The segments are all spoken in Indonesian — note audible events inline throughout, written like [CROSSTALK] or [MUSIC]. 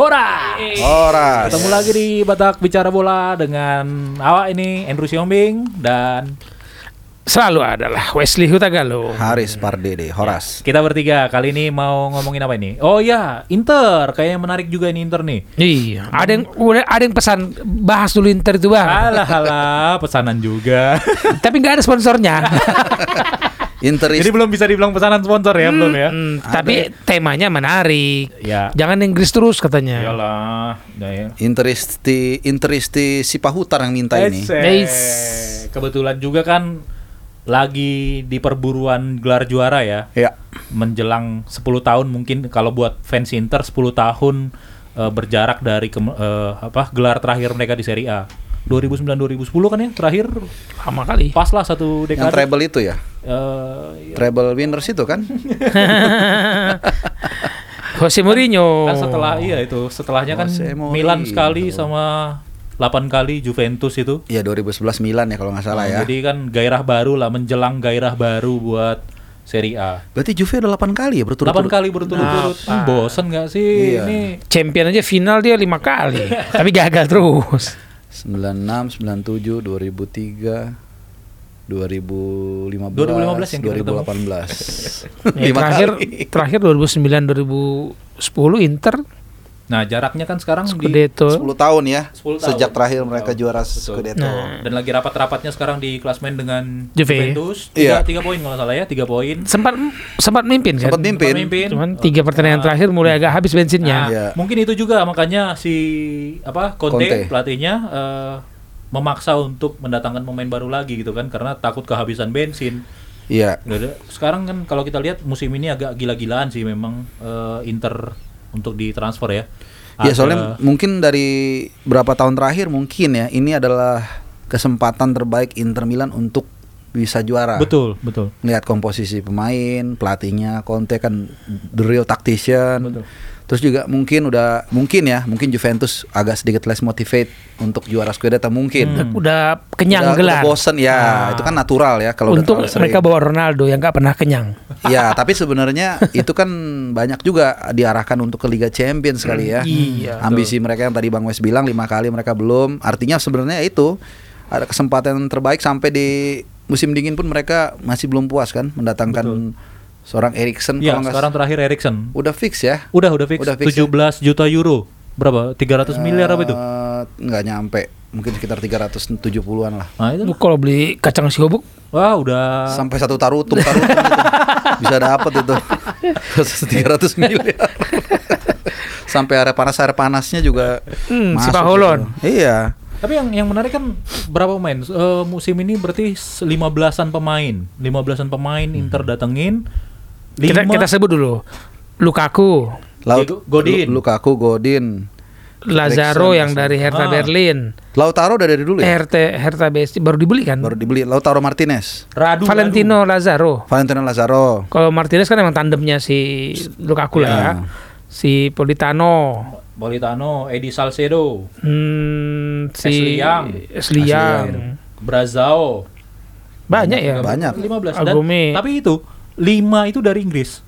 Hora. Horas. Ketemu lagi di Batak Bicara Bola dengan awak ini Andrew Siombing dan Selalu adalah Wesley Hutagalo. Haris Pardede, Horas. kita bertiga kali ini mau ngomongin apa ini? Oh ya, Inter. Kayaknya menarik juga ini Inter nih. Iya, ada yang udah ada yang pesan bahas dulu Inter itu bang. Alah alah, pesanan juga. Tapi nggak ada sponsornya. [LAUGHS] Interis Jadi belum bisa dibilang pesanan sponsor ya, belum ya? Hmm, tapi temanya menarik. Ya. Jangan Inggris terus katanya. Iyalah. Nah, ya. Interisti Interisti Sipahutar yang minta ini. Ece. Nice. Kebetulan juga kan lagi di perburuan gelar juara ya. Ya. Menjelang 10 tahun mungkin kalau buat fans Inter 10 tahun eh, berjarak dari ke- eh, apa gelar terakhir mereka di Serie A. 2009 2010 kan ya terakhir Lama kali. pas lah satu Yang dekade. treble itu ya. Eh, Treble winners itu kan. [LAUGHS] Jose Mourinho. kan setelah iya itu setelahnya kan. Milan sekali sama 8 kali Juventus itu. Iya 2011 Milan ya kalau nggak salah Nah, ya. Jadi kan gairah baru lah menjelang gairah baru buat Serie A. Berarti Juve udah 8 kali ya berturut-turut. 8 kali berturut-turut. Hmm, bosen gak sih Iya. ini? Champion aja final dia lima kali. [LAUGHS] tapi gagal terus. 96, 97, 2003, 2015, 2015 yang kita 2018. [LAUGHS] Ya, Lima terakhir kali. terakhir 2009 2010 Inter Nah, jaraknya kan sekarang di Scudetto. 10 tahun ya. 10 tahun. Sejak terakhir 10 mereka juara. Scudetto. Nah. dan lagi rapat-rapatnya sekarang di klasmen dengan Juve. Juventus. Iya. Tiga, tiga poin kalau nggak salah ya, tiga poin. sempat sempat mimpin kan. Sempat mimpin. Pemimpin. Cuman tiga pertandingan terakhir mulai agak habis Nah, bensinnya. Iya. mungkin itu juga makanya si apa Conte, Conte. pelatihnya eh, memaksa untuk mendatangkan pemain baru lagi gitu kan karena takut kehabisan bensin. Iya. Sekarang kan kalau kita lihat musim ini agak gila-gilaan sih memang eh, Inter untuk ditransfer ya. Ya Ada- soalnya mungkin dari berapa tahun terakhir mungkin ya ini adalah kesempatan terbaik Inter Milan untuk bisa juara. betul, betul. Lihat komposisi pemain, pelatihnya Conte kan the real tactician. Betul. Terus juga mungkin udah mungkin ya, mungkin Juventus agak sedikit less motivate untuk juara Scudetto mungkin. Udah kenyang Udah- gelar. Udah bosen ya, itu kan natural ya kalau udah Untuk sering. mereka bawa Ronaldo yang nggak pernah kenyang. [LAUGHS] Ya, tapi sebenarnya itu kan banyak juga diarahkan untuk ke Liga Champions sekali ya. Iya, Ambisi mereka yang tadi Bang Wes bilang lima kali mereka belum. Artinya sebenarnya itu ada kesempatan terbaik sampai di musim dingin pun mereka masih belum puas kan mendatangkan seorang Erikson Ya, sekarang terakhir Erikson. udah fix ya. Udah, udah fix. Udah fix ya? 17 juta euro. Berapa? 300 miliar apa itu? Eh, nggak nyampe, mungkin sekitar 370-an lah. Nah, itu. Kalau beli kacang siobuk Wah, udah Sampai satu tarutung tarutung gitu. [LAUGHS] bisa dapat itu 300 miliar. Sampai area panas area panasnya juga Hmm, si masuk Paholon. gitu. Iya. Tapi yang yang menarik kan berapa pemain? Eh, musim ini berarti 15-an pemain. 15-an pemain Inter datengin. Kita kita sebut dulu. Lukaku, Laut Godin. Lu- Lukaku Godin. Lazaro Eriksen, yang dari Hertha Ah. Berlin, Lautaro udah dari dulu ya? Hertha Hertha BSC baru dibeli kan? Baru dibeli Lautaro Martinez. Radu, Valentino Lazaro. Valentino Lazaro. Kalau Martinez kan emang tandemnya si Lukaku lah ya. Ya. Si Politano, Radu, Politano, Edi Salcedo, hmm, si. Ashley Young. Brazao. Banyak ya. Banyak. 15 dan Agome. tapi itu 5 itu dari Inggris.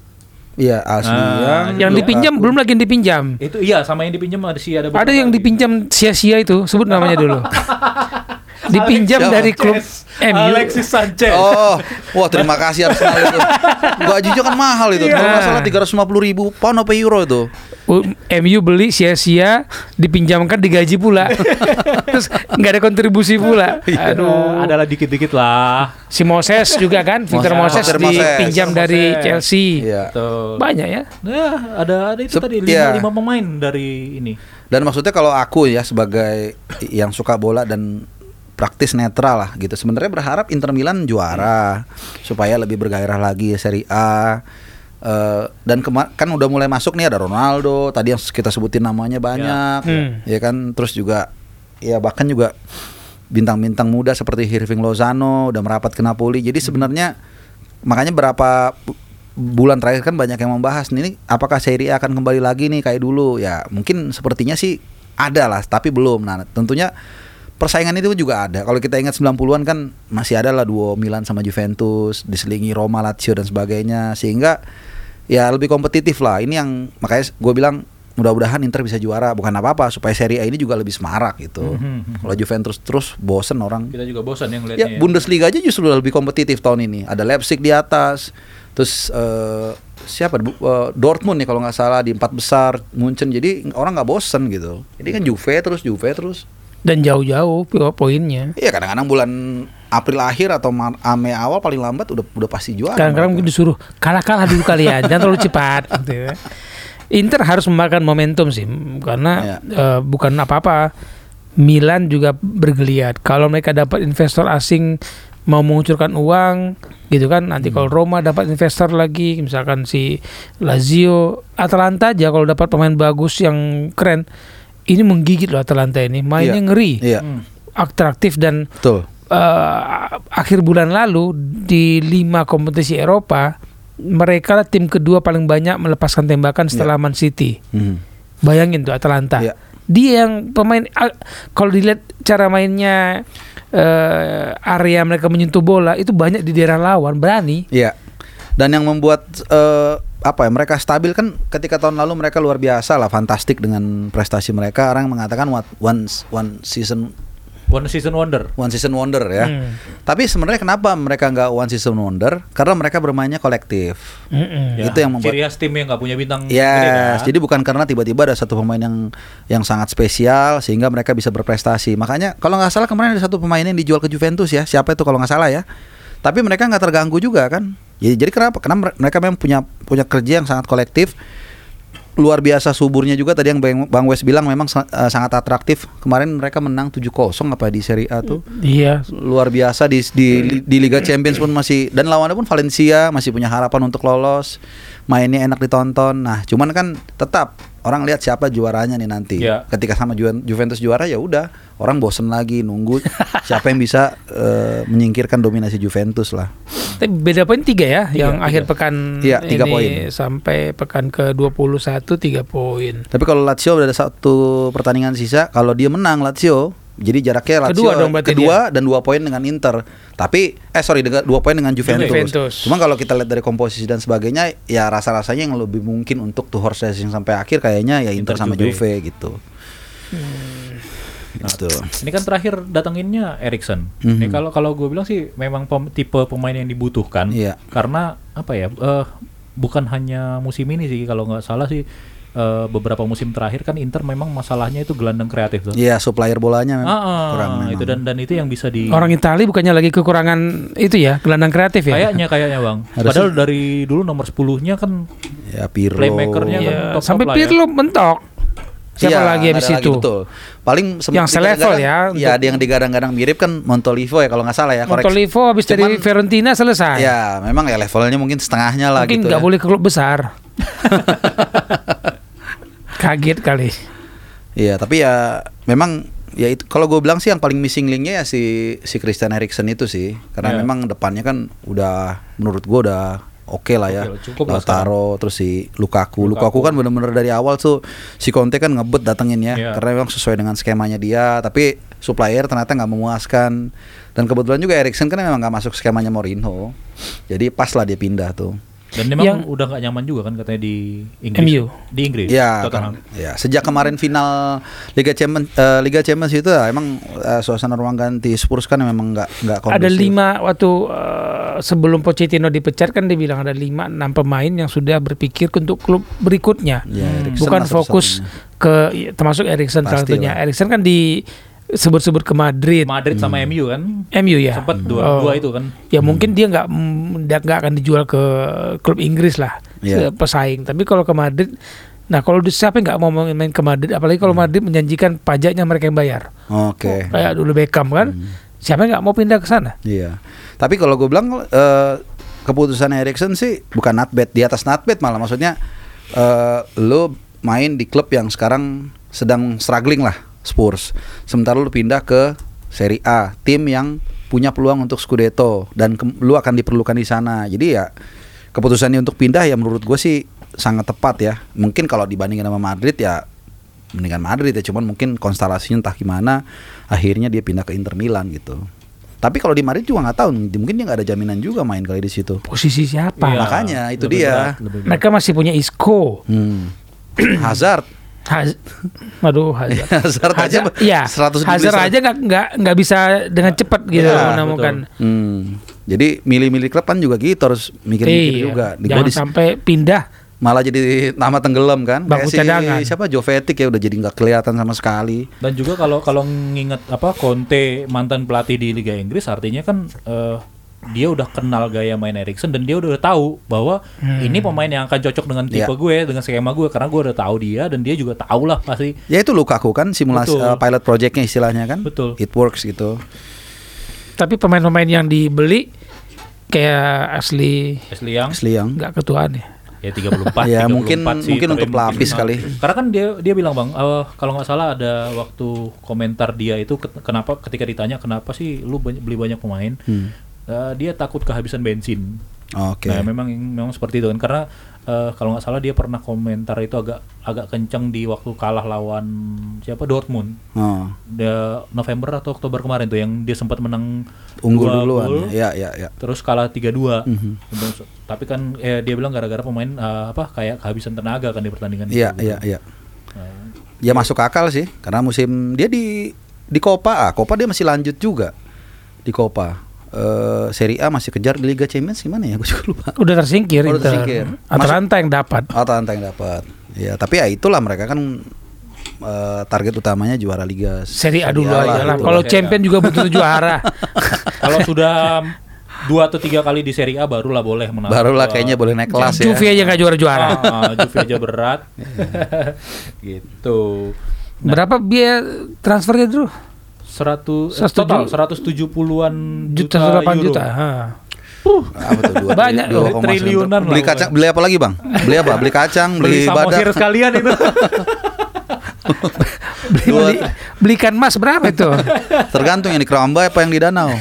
Iya, asli Ah, yang dipinjam belum lagi yang dipinjam. Itu iya sama yang dipinjam ada sih ada Ada yang lagi. dipinjam sia-sia itu, sebut namanya dulu. [LAUGHS] [LAUGHS] dipinjam dari klub MU. Alexis Sanchez. Oh, wah terima kasih Arsenal itu. Gajinya kan mahal itu. Kalau nggak salah 350 ribu pound apa euro itu. U- MU beli sia-sia, dipinjamkan digaji pula. [LAUGHS] Terus nggak ada kontribusi pula. Iya. Aduh. Adalah dikit-dikit lah. Si Moses juga kan, Victor Moses. Moses dipinjam dari Moses. Chelsea. Iya. Tuh. Banyak ya. Nah, ada ada itu Sep- tadi lima, iya. lima pemain dari ini. Dan maksudnya kalau aku ya sebagai yang suka bola dan praktis netral lah gitu. Sebenarnya berharap Inter Milan juara supaya lebih bergairah lagi Serie A. Eh, dan kan udah mulai masuk nih ada Ronaldo, tadi yang kita sebutin namanya banyak, Hmm. ya kan. Terus juga ya bahkan juga bintang-bintang muda seperti Hirving Lozano udah merapat ke Napoli. Jadi sebenarnya makanya berapa bu- bulan terakhir kan banyak yang membahas nih ini apakah Serie A akan kembali lagi nih kayak dulu ya mungkin sepertinya sih ada lah tapi belum nah tentunya persaingan itu juga ada kalau kita ingat 90-an kan masih ada lah duo Milan sama Juventus diselingi Roma Lazio dan sebagainya sehingga ya lebih kompetitif lah ini yang makanya gue bilang mudah-mudahan Inter bisa juara bukan apa-apa supaya Serie A ini juga lebih semarak gitu. Mhm. Kalau Juventus terus bosen orang. Kita juga bosan yang Ya ngeliatnya. Bundesliga aja justru lebih kompetitif tahun ini. Ada Leipzig di atas, terus eh, siapa eh, Dortmund nih kalau nggak salah di empat besar, Munchen. Jadi orang nggak bosen gitu. Jadi kan Juve terus Juve terus. Dan jauh-jauh po- poinnya. Iya kadang-kadang bulan April akhir atau Mar- Mei awal paling lambat udah udah pasti juara. Kadang-kadang mungkin disuruh kalah-kalah dulu kalian, jangan terlalu cepat. [LAUGHS] Gitu ya. Inter harus memakan momentum sih, karena eh, bukan apa-apa. Milan juga bergeliat. Kalau mereka dapat investor asing mau mengucurkan uang, gitu kan. Nanti kalau Roma dapat investor lagi, misalkan si Lazio, Atalanta aja kalau dapat pemain bagus yang keren, ini menggigit loh Atalanta ini. Mainnya Iya. ngeri, Iya, Hmm. atraktif dan betul. eh, akhir bulan lalu di lima kompetisi Eropa mereka lah tim kedua paling banyak melepaskan tembakan setelah Man City. Mhm. Bayangin tuh Atalanta. Iya. Dia yang pemain ah, kalau dilihat cara mainnya eh, area mereka menyentuh bola itu banyak di daerah lawan berani. Iya. Dan yang membuat eh, apa ya mereka stabil kan ketika tahun lalu mereka luar biasa lah fantastik dengan prestasi mereka orang mengatakan what one one season One season wonder. one season wonder ya. Hmm. Tapi sebenarnya kenapa mereka nggak one season wonder? Karena mereka bermainnya kolektif. Mm-mm. Itu yang membuat- ciri khas tim yang nggak punya bintang Yes, kan? jadi bukan karena tiba-tiba ada satu pemain yang yang sangat spesial sehingga mereka bisa berprestasi. Makanya kalau nggak salah kemarin ada satu pemain yang dijual ke Juventus ya. Siapa itu kalau nggak salah ya? Tapi mereka nggak terganggu juga kan. Jadi, jadi kenapa? Karena mere- mereka memang punya punya kerja yang sangat kolektif. Luar biasa suburnya juga tadi yang Bang, Wes bilang memang eh, sangat atraktif. Kemarin mereka menang 7-0 apa di Serie A tuh. Iya. Luar biasa di, di di Liga Champions pun masih dan lawannya pun Valencia masih punya harapan untuk lolos. Mainnya enak ditonton. Nah, cuman kan tetap orang lihat siapa juaranya nih nanti. Iya. Ketika sama Ju- Juventus juara ya udah, orang bosen lagi nunggu [LAUGHS] siapa yang bisa eh, menyingkirkan dominasi Juventus lah. Tapi beda poin tiga ya, Tiga, yang tiga. akhir pekan Iya, tiga ini poin. sampai pekan ke 21 tiga poin. Tapi kalau Lazio ada satu pertandingan sisa, kalau dia menang Lazio jadi jaraknya Lazio Kedua dong kedua dan dua poin dengan Inter. Tapi eh sorry dengan dua poin dengan Juventus. Juventus. Cuma kalau kita lihat dari komposisi dan sebagainya, ya rasa-rasanya yang lebih mungkin untuk two horse racing sampai akhir kayaknya ya Inter, Inter sama Juve. Juve gitu. Nah, Gitu. Ini kan terakhir datanginnya Erikson. Mhm. Ini kalau kalau gue bilang sih memang pem- tipe pemain yang dibutuhkan. Iya. Karena apa ya? eh, bukan hanya musim ini sih kalau nggak salah sih eh, beberapa musim terakhir kan Inter memang masalahnya itu gelandang kreatif tuh. Iya, supplier bolanya memang Ah, ah, kurang memang. itu dan dan itu yang bisa di Orang Itali bukannya lagi kekurangan itu ya, gelandang kreatif ya? kayaknya kayaknya bang. Harusnya- Padahal dari dulu nomor 10-nya kan ya Pirlo. playmakernya kan Iya, top-top sampai lah ya. Pirlo mentok. Siapa Iya, lagi habis ada lagi, itu? betul. Paling Yang selevel ya, Iya, untuk- ada yang digadang-gadang mirip kan Montolivo ya kalau nggak salah ya. koreksi. Montolivo habis dari Fiorentina selesai. Ya, memang ya levelnya mungkin setengahnya lah Mungkin gitu. nggak ya. boleh ke klub besar. [LAUGHS] Kaget kali. Iya, tapi ya memang ya itu kalau gue bilang sih yang paling missing linknya ya si si Christian Eriksen itu sih, karena Iya. memang depannya kan udah menurut gue udah oke lah ya. Cukup lah Lautaro terus si Lukaku. Lukaku, Lukaku. kan bener-bener dari awal tuh si Conte kan ngebet datengin ya, Iya. karena memang sesuai dengan skemanya dia. Tapi supplier ternyata nggak memuaskan. Dan kebetulan juga Eriksen kan memang nggak masuk skemanya Mourinho, jadi pas lah dia pindah tuh. Dan memang Yang- udah nggak nyaman juga kan katanya di Inggris. MU. Di Inggris. Iya, Tottenham. kan, ya sejak kemarin final Liga Champions eh, Liga Champions itu ya, emang eh, suasana ruang ganti Spurs kan memang nggak nggak Ada kondusif. lima waktu eh, sebelum Pochettino dipecat kan dia bilang ada lima enam pemain yang sudah berpikir untuk klub berikutnya. Ya, Hmm. Bukan fokus ke ya, termasuk Erikson salah satunya. Erikson kan disebut-sebut ke Madrid. Madrid sama MU kan. MU ya. Sempat dua, Oh. dua itu kan. Ya mungkin dia nggak dia nggak akan dijual ke klub Inggris lah Iya. ke pesaing. Tapi kalau ke Madrid, nah kalau di- siapa yang nggak mau main main ke Madrid, apalagi kalau Hmm. Madrid menjanjikan pajaknya mereka yang bayar, Oke. kayak dulu Beckham kan, Hmm. siapa yang nggak mau pindah ke sana? Iya. Tapi kalau gue bilang eh, keputusan Eriksen sih bukan not bad, di atas not bad malah maksudnya eh lo main di klub yang sekarang sedang struggling lah Spurs. Sementara lu pindah ke Serie A, tim yang punya peluang untuk Scudetto dan ke- lu akan diperlukan di sana. Jadi ya keputusannya untuk pindah ya menurut gue sih sangat tepat ya. Mungkin kalau dibandingin sama Madrid ya mendingan Madrid ya cuman mungkin konstelasinya entah gimana akhirnya dia pindah ke Inter Milan gitu. Tapi kalau di Madrid juga nggak tahu mungkin dia nggak ada jaminan juga main kali di situ. Posisi siapa? Iya, makanya, itu lebih dia. berat, lebih berat. Mereka masih punya Isco. Hmm. [CLEARS THROAT] Hazard Haz- Aduh, Hazard. [LAUGHS] Hazard aja Hazard, iya. 100 Hazard aja nggak nggak nggak bisa dengan cepat gitu Iya, menemukan. Hmm. Jadi milih-milih klub kan juga gitu harus mikir-mikir Iya. juga. Di- Jangan sampai pindah. malah jadi nama tenggelam kan. Bangku Kayak si cadangan. siapa Jovetic ya udah jadi nggak kelihatan sama sekali. Dan juga kalau kalau nginget apa Conte mantan pelatih di Liga Inggris artinya kan eh, dia udah kenal gaya main Erikson dan dia udah tahu bahwa ini pemain yang akan cocok dengan tipe Iya. gue dengan skema gue karena gue udah tahu dia dan dia juga tahu lah pasti Ya itu Lukaku kan simulasi Betul. eh, pilot projectnya istilahnya kan. Betul. It works gitu. Tapi pemain-pemain yang dibeli kayak asli Ashley Young Asli yang. nggak ketuaan ya. ya 34 [LAUGHS] Ya, 34 mungkin- sih, mungkin untuk pelapis mungkin- kali. Karena kan dia dia bilang Bang, eh, kalau nggak salah ada waktu komentar dia itu ke- kenapa ketika ditanya kenapa sih lu banyak, beli banyak pemain? Hmm. Eh, dia takut kehabisan bensin. Oke. Nah, memang memang seperti itu kan karena eh, kalau nggak salah dia pernah komentar itu agak agak kenceng di waktu kalah lawan siapa Dortmund. Oh. Dia November atau Oktober kemarin tuh yang dia sempat menang Unggul duluan. gol, Ya, ya, ya. terus kalah 3-2. Mhm. Terus- Tapi kan eh, dia bilang gara-gara pemain eh, apa kayak kehabisan tenaga kan di pertandingan Iya, itu. iya, iya. Nah, Ya masuk akal sih karena musim dia di di Copa ah, Copa dia masih lanjut juga di Copa. Eh Serie A masih kejar di Liga Champions gimana ya? Gue juga lupa. Udah tersingkir. Oh, udah tersingkir. Atalanta yang dapat. Atalanta yang dapat. Ya, tapi ya itulah mereka kan eh, target utamanya juara Liga Serie A dulu aja lah. gitu. Kalau champion juga butuh juara. [LAUGHS] kalau sudah dua atau tiga kali di Serie A barulah boleh menang. Barulah kayaknya boleh naik kelas ya. Juve aja nggak juara-juara. Ah, Juve aja berat. [LAUGHS] [LAUGHS] gitu. Berapa biaya transfernya dulu? 100 eh, 107 total 170-an Juta, juta, 8 euro. juta. ha. Apa tuh? Dua, [LAUGHS] Banyak dua loh, triliunan. Beli kacang, beli apa lagi bang? Beli apa? Beli kacang, Beli beli badak. sekalian itu. [LAUGHS] Beli, Dua- beli, belikan emas berapa itu? Tergantung yang di Keramba apa yang di danau.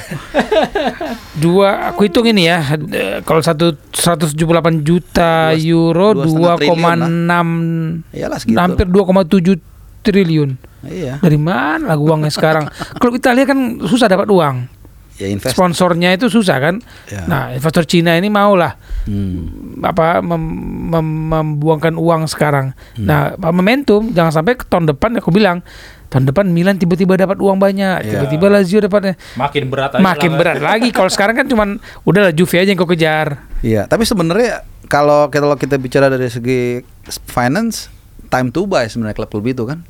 Dua, aku hitung ini ya. eh, Kalau satu 178 juta Dua- euro dua setengah 2,6 Iyalah segitu. hampir 2,7 triliun. Iya. Dari mana lah uangnya sekarang? [LAUGHS] Klub Italia kan susah dapat uang. Ya invest. Sponsornya itu susah kan? Ya. Nah, investor Cina ini mau lah Hmm. apa mem- mem- membuangkan uang sekarang. Hmm. Nah, momentum jangan sampai ke tahun depan aku bilang tahun depan Milan tiba-tiba dapat uang banyak, Iya. tiba-tiba Lazio dapatnya Makin berat aja makin lah. berat [LAUGHS] lagi. Kalau sekarang kan cuman udahlah Juve aja yang kau kejar. Iya, tapi sebenarnya kalau kalau kita bicara dari segi finance, time to buy sebenarnya klub-klub itu kan.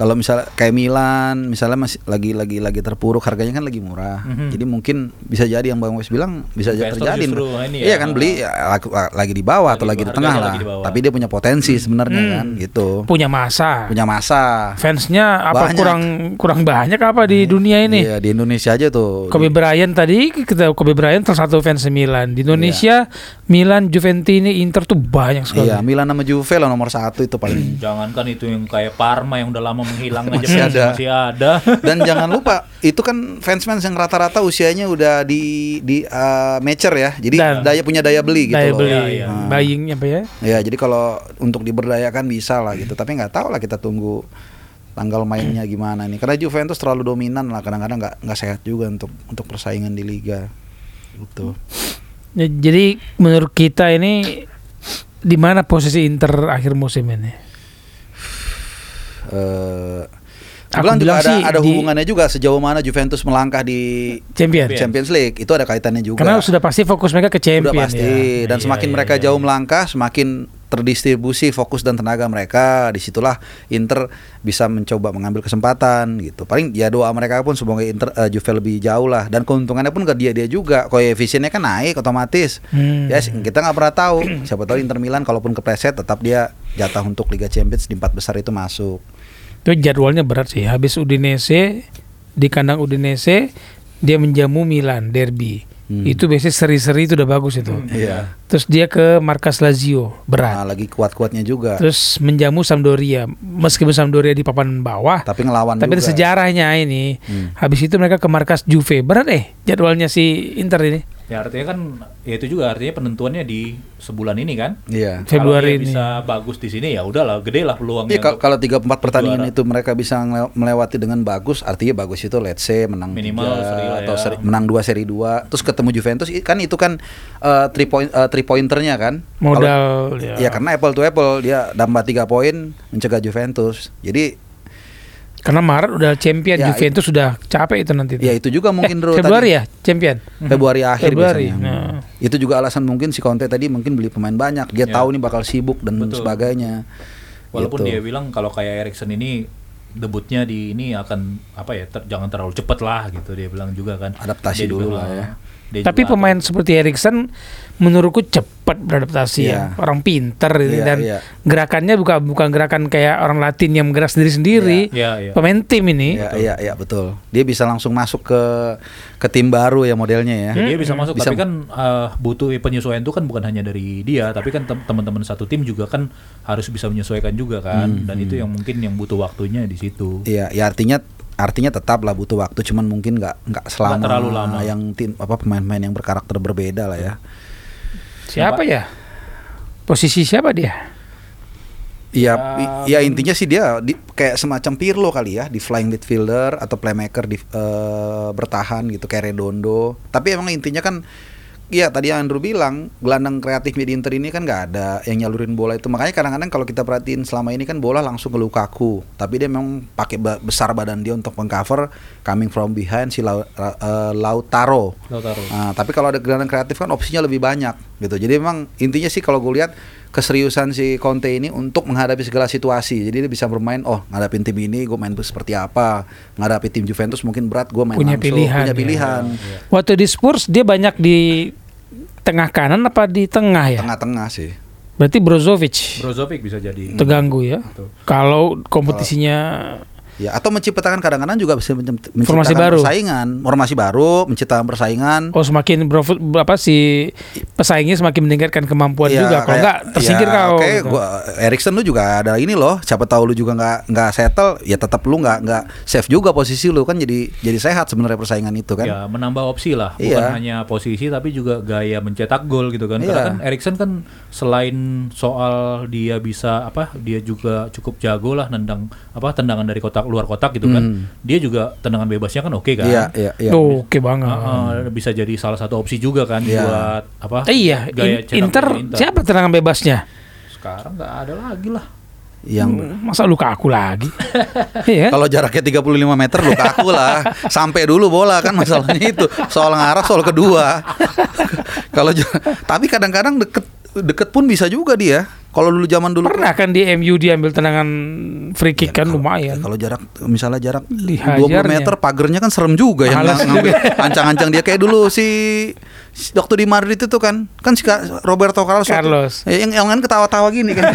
Kalau misalnya kayak Milan, misalnya masih lagi lagi lagi terpuruk, harganya kan lagi murah. Mhm. Jadi mungkin bisa jadi yang Bang Wes bilang bisa Investor terjadi. ini iya ya. kan beli ya, lagi, lagi di bawah atau Lagi di tengah lah. di bawah. Tapi dia punya potensi sebenarnya Hmm. kan, gitu. Punya masa. Punya masa. Fansnya apa Banyak. kurang kurang banyak apa di dunia ini? Iya, di Indonesia aja tuh. Kobe Bryant tadi kita Kobe Bryant salah satu fans Milan di Indonesia Milan Juventini Inter tuh banyak sekali. Iya, Milan sama Juve lah nomor satu itu paling. Jangankan itu yang kayak Parma yang udah lama menghilang aja Masih ada. masih ada. [LAUGHS] Dan jangan lupa itu kan fans-fans yang rata-rata usianya udah di di uh, mature ya. Jadi Dan- daya punya daya beli gitu Daya loh. beli, Iya, iya. Nah. buying apa ya? Ya, jadi kalau untuk diberdayakan bisa lah gitu. Tapi nggak tahu lah kita tunggu tanggal mainnya gimana nih. Karena Juventus terlalu dominan lah. Kadang-kadang nggak nggak sehat juga untuk untuk persaingan di liga. Gitu. Ya, jadi menurut kita ini di mana posisi Inter akhir musim ini? Eh Aku bilang juga bilang ada, sih ada di- hubungannya juga sejauh mana Juventus melangkah di Champion. Champions League. Itu ada kaitannya juga. Karena sudah pasti fokus mereka ke Champion Udah pasti. ya. dan Iya, semakin iya, mereka iya, jauh melangkah semakin terdistribusi fokus dan tenaga mereka. Di situlah Inter bisa mencoba mengambil kesempatan gitu. Paling ya doa mereka pun semoga Inter eh, Juve lebih jauh lah. Dan keuntungannya pun ke dia dia juga. Koefisiennya kan naik otomatis. Hmm. ya kita nggak pernah tahu. Siapa tahu Inter Milan kalaupun kepleset tetap dia jatah untuk Liga Champions di empat besar itu masuk Itu jadwalnya berat sih. Habis Udinese di kandang Udinese dia menjamu Milan derby. Hmm. Itu biasanya seri-seri itu udah bagus itu. Iya. Terus dia ke markas Lazio berat. Nah, lagi kuat-kuatnya juga Terus menjamu Sampdoria. Meskipun Sampdoria di papan bawah, tapi ngelawan tapi ada juga sejarahnya ini. Hmm. Habis itu mereka ke markas Juve. Berat eh jadwalnya si Inter ini. Ya artinya kan ya itu juga artinya penentuannya di sebulan ini kan. Iya. Februari ini. bisa bagus di sini ya udahlah gede lah peluangnya. Iya kalau tiga empat pertandingan juara. itu mereka bisa melewati dengan bagus, artinya bagus itu let's say menang Minimal tiga seri lah atau ya. seri- menang dua seri dua, terus ketemu Juventus kan itu kan eh, three point eh, three pointernya kan. Modal, Kalau- ya. ya. karena apple to apple dia dapat tiga poin mencegah Juventus. Jadi Karena Maret udah champion Ya, Juventus sudah capek itu nanti. ya itu juga mungkin eh, Februari tadi. ya champion. Februari akhir Februari, biasanya. nah. Itu juga alasan mungkin si Conte tadi mungkin beli pemain banyak. Dia Ya. tahu nih bakal sibuk dan Betul. sebagainya. Walaupun Gitu. dia bilang kalau kayak Erikson ini debutnya di ini akan apa ya ter- jangan terlalu cepet lah gitu dia bilang juga kan. Adaptasi Dia dulu juga, lah ya. Dia Tapi juga pemain seperti Erikson menurutku cepat beradaptasi ya. Iya. Orang pinter ini Iya, dan iya. gerakannya bukan bukan gerakan kayak orang Latin yang bergerak sendiri-sendiri. Iya, iya. Pemain tim ini. Iya, iya, iya, betul. Dia bisa langsung masuk ke ke tim baru ya modelnya ya. Dia bisa masuk Bisa- tapi kan eh, butuh penyesuaian itu kan bukan hanya dari dia tapi kan tem- teman-teman satu tim juga kan harus bisa menyesuaikan juga kan Hmm, dan itu yang mungkin yang butuh waktunya di situ. Iya, ya artinya artinya tetap lah butuh waktu, cuman mungkin nggak nggak selama terlalu lama. yang tim apa pemain-pemain yang berkarakter berbeda lah ya. Siapa ya? Posisi siapa dia? Iya, Ya, i- ya intinya sih dia di, kayak semacam Pirlo kali ya, di flying midfielder atau playmaker di eh, bertahan gitu kayak Redondo. Tapi emang intinya kan Iya tadi yang Andrew bilang gelandang kreatif di Inter ini kan nggak ada yang nyalurin bola itu makanya kadang-kadang kalau kita perhatiin selama ini kan bola langsung ke Lukaku tapi dia memang pakai besar badan dia untuk mengcover coming from behind si Lau- eh, Lautaro Lautaro. Nah, tapi kalau ada gelandang kreatif kan opsinya lebih banyak gitu. Jadi memang intinya sih kalau gue lihat keseriusan si Conte ini untuk menghadapi segala situasi. Jadi dia bisa bermain, oh ngadapin tim ini gue main seperti apa, menghadapi tim Juventus mungkin berat gue main Punya langsung, pilihan, punya ya. pilihan. Waktu di Spurs dia banyak di tengah kanan apa di tengah ya? Tengah-tengah sih. Berarti Brozovic Brozovic bisa jadi. terganggu ya. Kalau kompetisinya Ya, atau menciptakan kadang-kadang juga bisa mencip- Formasi menciptakan baru. persaingan, formasi baru, menciptakan persaingan. oh semakin bro, apa si pesaingnya semakin meningkatkan kemampuan Iya, juga. Kalau kayak- enggak tersingkir ya, kau. Oke, gitu. gua Erikson lu juga ada ini loh. Siapa tahu lu juga nggak nggak settle, ya tetap lu nggak nggak safe juga posisi lu kan jadi jadi sehat sebenarnya persaingan itu kan. Ya menambah opsi lah, bukan Iya. hanya posisi tapi juga gaya mencetak gol gitu kan. Karena Iya. kan Erikson kan selain soal dia bisa apa, dia juga cukup jago lah nendang apa tendangan dari kotak luar kotak gitu kan. Dia juga tendangan bebasnya kan oke kan. Hmm. Iya, iya, iya. Tuh, oke banget. Uh, uh, bisa jadi salah satu opsi juga kan Iya. buat apa? Eh, iya, gaya In- Inter, golnya siapa tendangan bebasnya? Sekarang nggak ada lagi lah. Yang Hmm, Masa luka aku lagi? [LAUGHS] Iya. kalau jaraknya 35 meter lu kaku lah. Sampai dulu bola kan masalahnya itu. Soal ngarah soal kedua. [LAUGHS] kalau tapi kadang-kadang deket deket pun bisa juga dia. Kalau dulu zaman dulu Pernah kan di MU diambil tendangan free kick kan lumayan. Kalau jarak misalnya jarak Dihajarnya. 20 meter pagernya kan serem juga yang [LAUGHS] ancang-ancang dia kayak dulu si, waktu di Madrid itu kan kan si Roberto Carlos, Carlos. Eh, yang yang lain ketawa-tawa gini kan [LAUGHS]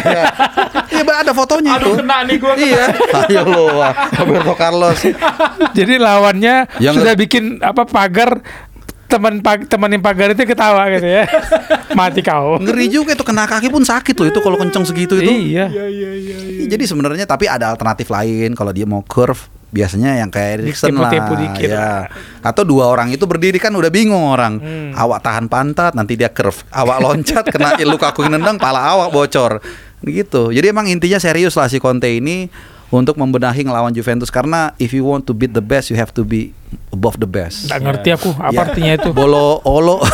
iya ada fotonya itu nih gua. iya [LAUGHS] ayo lo Roberto Carlos Jadi lawannya Yang- sudah bikin apa pagar teman pag, teman yang pagar itu ketawa gitu ya. [LAUGHS] Mati kau. ngeri juga itu kena kaki pun sakit loh itu kalau kenceng segitu itu Iya. Iya, jadi sebenarnya tapi ada alternatif lain kalau dia mau curve biasanya yang kayak Erikson lah dikit ya. atau dua orang itu berdiri kan udah bingung orang Hmm. awak tahan pantat nanti dia curve awak loncat [LAUGHS] kena luka aku nendang pala awak bocor gitu jadi emang intinya serius lah si Conte ini untuk membenahi ngelawan Juventus karena if you want to beat the best you have to be above the best Nggak ngerti aku apa Ya. artinya itu. bolo olo [LAUGHS]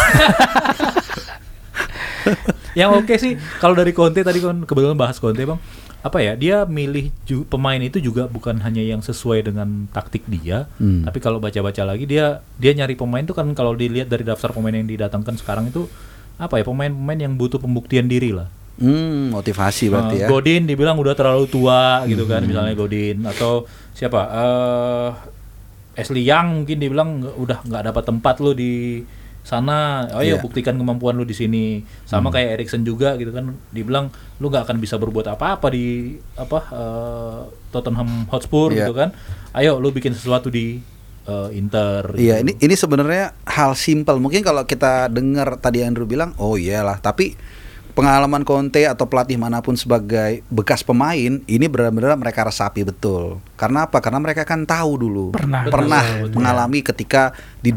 Yang oke sih kalau dari Conte tadi kan kebetulan bahas Conte bang, apa ya dia milih ju- pemain itu juga bukan hanya yang sesuai dengan taktik dia, Hmm. tapi kalau baca-baca lagi dia dia nyari pemain itu kan kalau dilihat dari daftar pemain yang didatangkan sekarang itu apa ya pemain-pemain yang butuh pembuktian diri lah. Hmm, motivasi berarti Eh, ya Hmm. Godin dibilang udah terlalu tua gitu kan misalnya Godin atau siapa eh Ashley Young mungkin dibilang udah nggak dapat tempat lu di sana ayo Iya. buktikan kemampuan lu di sini sama kayak Erikson juga gitu kan dibilang lu nggak akan bisa berbuat apa-apa di apa eh, Tottenham Hotspur Iya. gitu kan ayo lu bikin sesuatu di eh, Inter Iya, gitu. ini ini sebenarnya hal simpel. Mungkin kalau kita dengar tadi Andrew bilang, oh iyalah, tapi pengalaman Conte atau pelatih mana pun sebagai bekas pemain, ini benar-benar mereka resapi betul. Karena apa? Karena mereka kan tahu dulu, Pernah. pernah Betul, betul. mengalami ketika di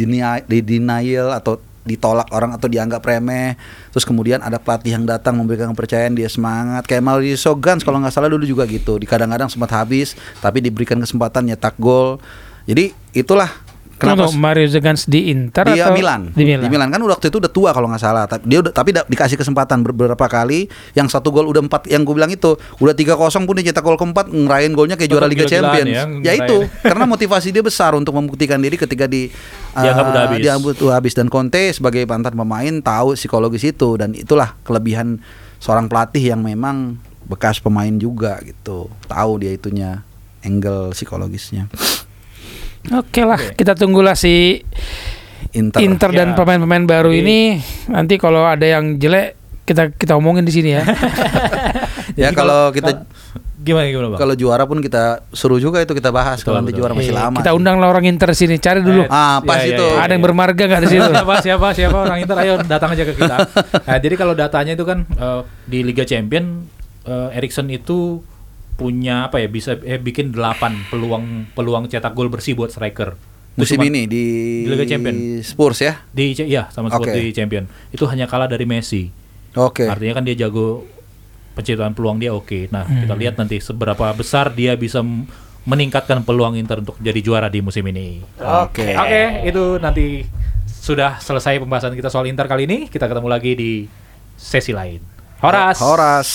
di denial atau ditolak orang atau dianggap remeh. Terus kemudian ada pelatih yang datang memberikan kepercayaan dia semangat. Kayak Mauricio Gans kalau nggak salah dulu juga gitu. Di kadang-kadang sempat habis tapi diberikan kesempatan nyetak gol. Jadi itulah Kenapa? kenapa Mario Zegans di Inter di atau Milan. Di Milan. kan waktu itu udah tua kalau nggak salah. Tapi dia udah tapi da- dikasih kesempatan ber- beberapa kali. Yang satu gol udah empat. Yang gue bilang itu udah 3-0 pun dia cetak gol keempat ngerayain golnya kayak juara Liga Champions. ya, Ya, itu [LAUGHS] karena motivasi dia besar untuk membuktikan diri ketika di [LAUGHS] Dianggap eh, udah habis. dianggap udah habis dan Conte sebagai mantan pemain tahu psikologis itu dan itulah kelebihan seorang pelatih yang memang bekas pemain juga gitu. Tahu dia itunya angle psikologisnya. Oke lah, kita tunggulah si Inter. Inter dan Ya. pemain-pemain baru Jadi- ini nanti kalau ada yang jelek kita kita omongin di sini ya. [LAUGHS] [LAUGHS] Ya kalau kita Gimana gimana bang? kalau juara pun kita suruh juga itu kita bahas kalau nanti juara masih Iya, lama. kita undang lah orang Inter sini, cari dulu. Eh, Ah, pas Iya, iya, itu. iya. ada yang bermarga nggak di situ? [LAUGHS] siapa siapa siapa orang Inter ayo datang aja ke kita. Nah, jadi kalau datanya itu kan eh, di Liga Champion eh, Erikson itu punya apa ya bisa eh, bikin 8 peluang peluang cetak gol bersih buat striker. Musim ini di, di Liga Champion. Spurs ya. di ya sama Spurs Oke. di Champion. Itu hanya kalah dari Messi. Oke. Artinya kan dia jago penciptaan peluang dia oke. Nah, kita lihat nanti seberapa besar dia bisa meningkatkan peluang Inter untuk jadi juara di musim ini. Oke. Oke, itu nanti sudah selesai pembahasan kita soal Inter kali ini. Kita ketemu lagi di sesi lain. Horas. Horas.